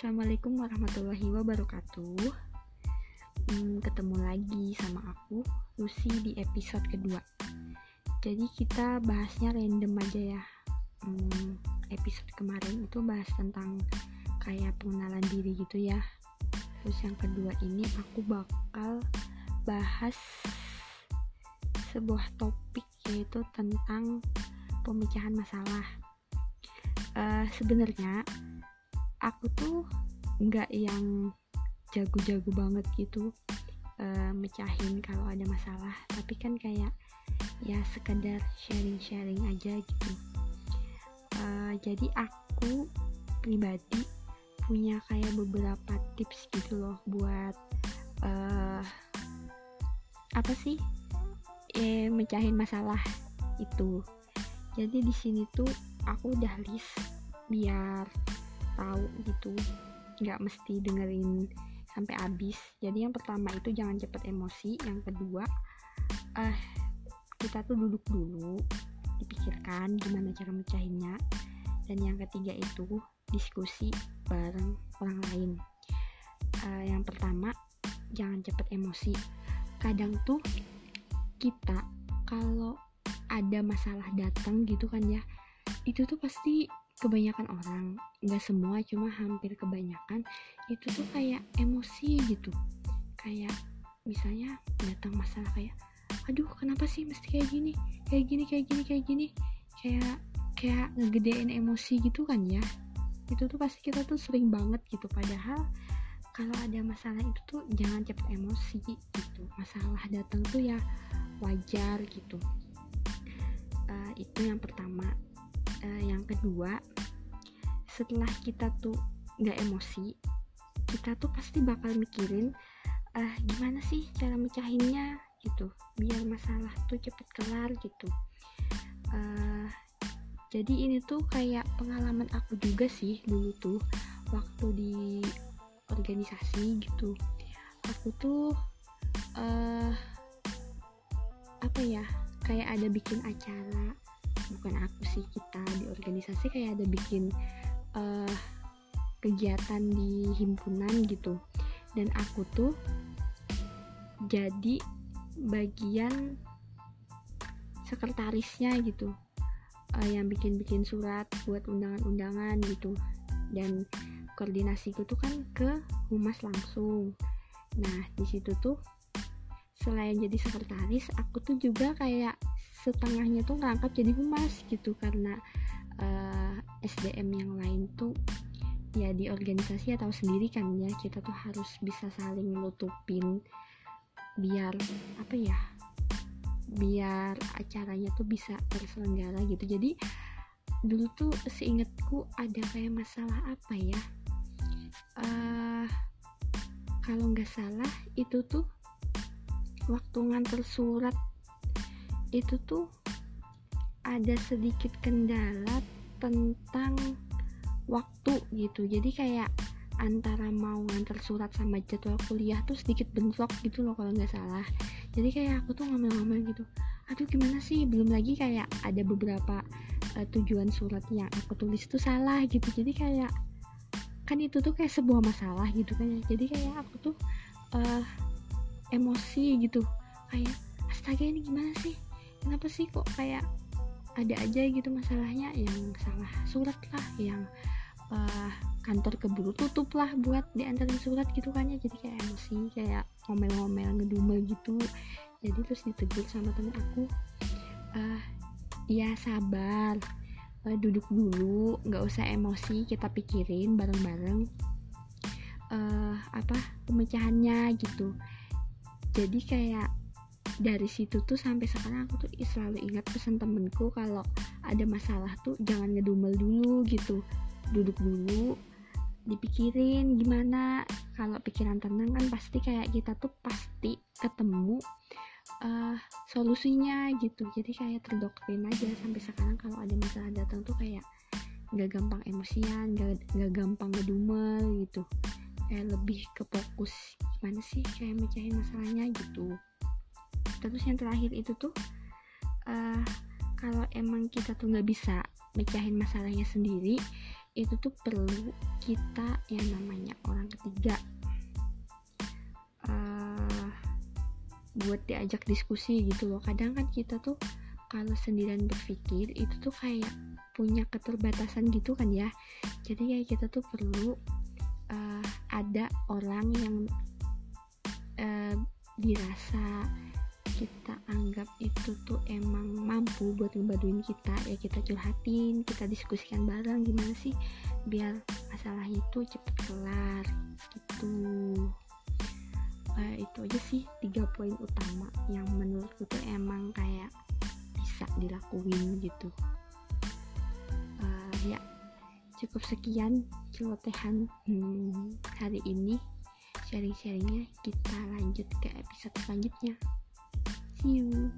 Assalamualaikum warahmatullahi wabarakatuh. Hmm, Ketemu lagi sama aku, Lucy di episode kedua. Jadi kita bahasnya random aja ya. Hmm, Episode kemarin itu bahas tentang kayak pengenalan diri gitu ya. Terus yang kedua ini aku bakal bahas sebuah topik yaitu tentang pemecahan masalah. Uh, sebenarnya aku tuh nggak yang jago-jago banget gitu uh, mecahin kalau ada masalah. Tapi kan kayak ya sekedar sharing-sharing aja gitu. Uh, jadi aku pribadi punya kayak beberapa tips gitu loh buat uh, apa sih? Eh mecahin masalah itu. Jadi di sini tuh aku udah list biar tahu gitu. Nggak mesti dengerin sampai habis. Jadi yang pertama itu jangan cepet emosi. Yang kedua eh kita tuh duduk dulu dipikirkan gimana cara mecahinnya. Dan yang ketiga itu diskusi bareng orang lain. Uh, yang pertama jangan cepet emosi. Kadang tuh kita kalau ada masalah datang gitu kan ya itu tuh pasti kebanyakan orang nggak semua cuma hampir kebanyakan itu tuh kayak emosi gitu. Kayak misalnya datang masalah kayak aduh kenapa sih mesti kayak gini? Kayak gini kayak gini kayak gini. Kayak kayak ngegedein emosi gitu kan ya. Itu tuh pasti kita tuh sering banget gitu. Padahal kalau ada masalah itu tuh jangan cepet emosi gitu. Masalah datang tuh ya wajar gitu. Uh, itu yang pertama uh, yang kedua setelah kita tuh nggak emosi kita tuh pasti bakal mikirin uh, gimana sih cara mecahinnya? gitu. Biar masalah tuh cepet kelar gitu. Uh, jadi ini tuh kayak pengalaman aku juga sih dulu tuh waktu di organisasi gitu. Aku tuh uh, apa ya kayak ada bikin acara bukan aku sih kita di organisasi kayak ada bikin uh, kegiatan di himpunan gitu. Dan aku tuh jadi bagian sekretarisnya gitu uh, yang bikin-bikin surat buat undangan-undangan gitu. Dan koordinasiku tuh kan ke humas langsung. Nah di situ tuh selain jadi sekretaris aku tuh juga kayak setengahnya tuh ngangkat jadi humas gitu karena uh, eh, SDM yang lain tuh ya di organisasi atau sendiri kan ya kita tuh harus bisa saling nutupin biar apa ya biar acaranya tuh bisa terselenggara gitu. Jadi dulu tuh seingetku ada kayak masalah apa ya uh, kalau nggak salah itu tuh waktu nganter surat itu tuh ada sedikit kendala tentang waktu gitu. Jadi kayak antara mau ngantar surat sama jadwal kuliah tuh sedikit bentrok gitu loh kalau nggak salah. Jadi kayak aku tuh ngomel-ngomel gitu aduh gimana sih? Belum lagi kayak ada beberapa uh, tujuan surat yang aku tulis tuh salah gitu. Jadi kayak kan itu tuh kayak sebuah masalah gitu kan ya. Jadi kayak aku tuh uh, emosi gitu. Kayak astaga ini gimana sih kenapa sih kok kayak ada aja gitu masalahnya? Yang salah surat lah yang uh, kantor keburu tutup lah buat diantarin surat gitu kan ya. Jadi kayak emosi kayak ngomel-ngomel ngedumel gitu. Jadi terus ditegur sama temen aku uh, ya sabar uh, duduk dulu nggak usah emosi kita pikirin bareng-bareng uh, apa pemecahannya gitu. Jadi kayak dari situ tuh sampai sekarang aku tuh selalu ingat pesan temenku kalau ada masalah tuh jangan ngedumel dulu gitu. Duduk dulu dipikirin gimana. Kalau pikiran tenang kan pasti kayak kita tuh pasti ketemu uh, solusinya gitu. Jadi kayak terdoktrin aja sampai sekarang kalau ada masalah datang tuh kayak nggak gampang emosian nggak gampang ngedumel gitu. Kayak lebih ke fokus gimana sih kayak mecahin masalahnya gitu terus yang terakhir itu tuh uh, kalau emang kita tuh nggak bisa mecahin masalahnya sendiri itu tuh perlu kita yang namanya orang ketiga uh, buat diajak diskusi gitu loh. Kadang kan kita tuh kalau sendirian berpikir itu tuh kayak punya keterbatasan gitu kan ya. Jadi kayak kita tuh perlu uh, ada orang yang uh, dirasa kita anggap itu tuh emang mampu buat ngebantuin kita ya kita curhatin kita diskusikan bareng gimana sih biar masalah itu cepet kelar gitu. Uh, itu aja sih tiga poin utama yang menurutku tuh emang kayak bisa dilakuin gitu. Uh, ya cukup sekian celotehan hmm, hari ini. Sharing-sharingnya kita lanjut ke episode selanjutnya you.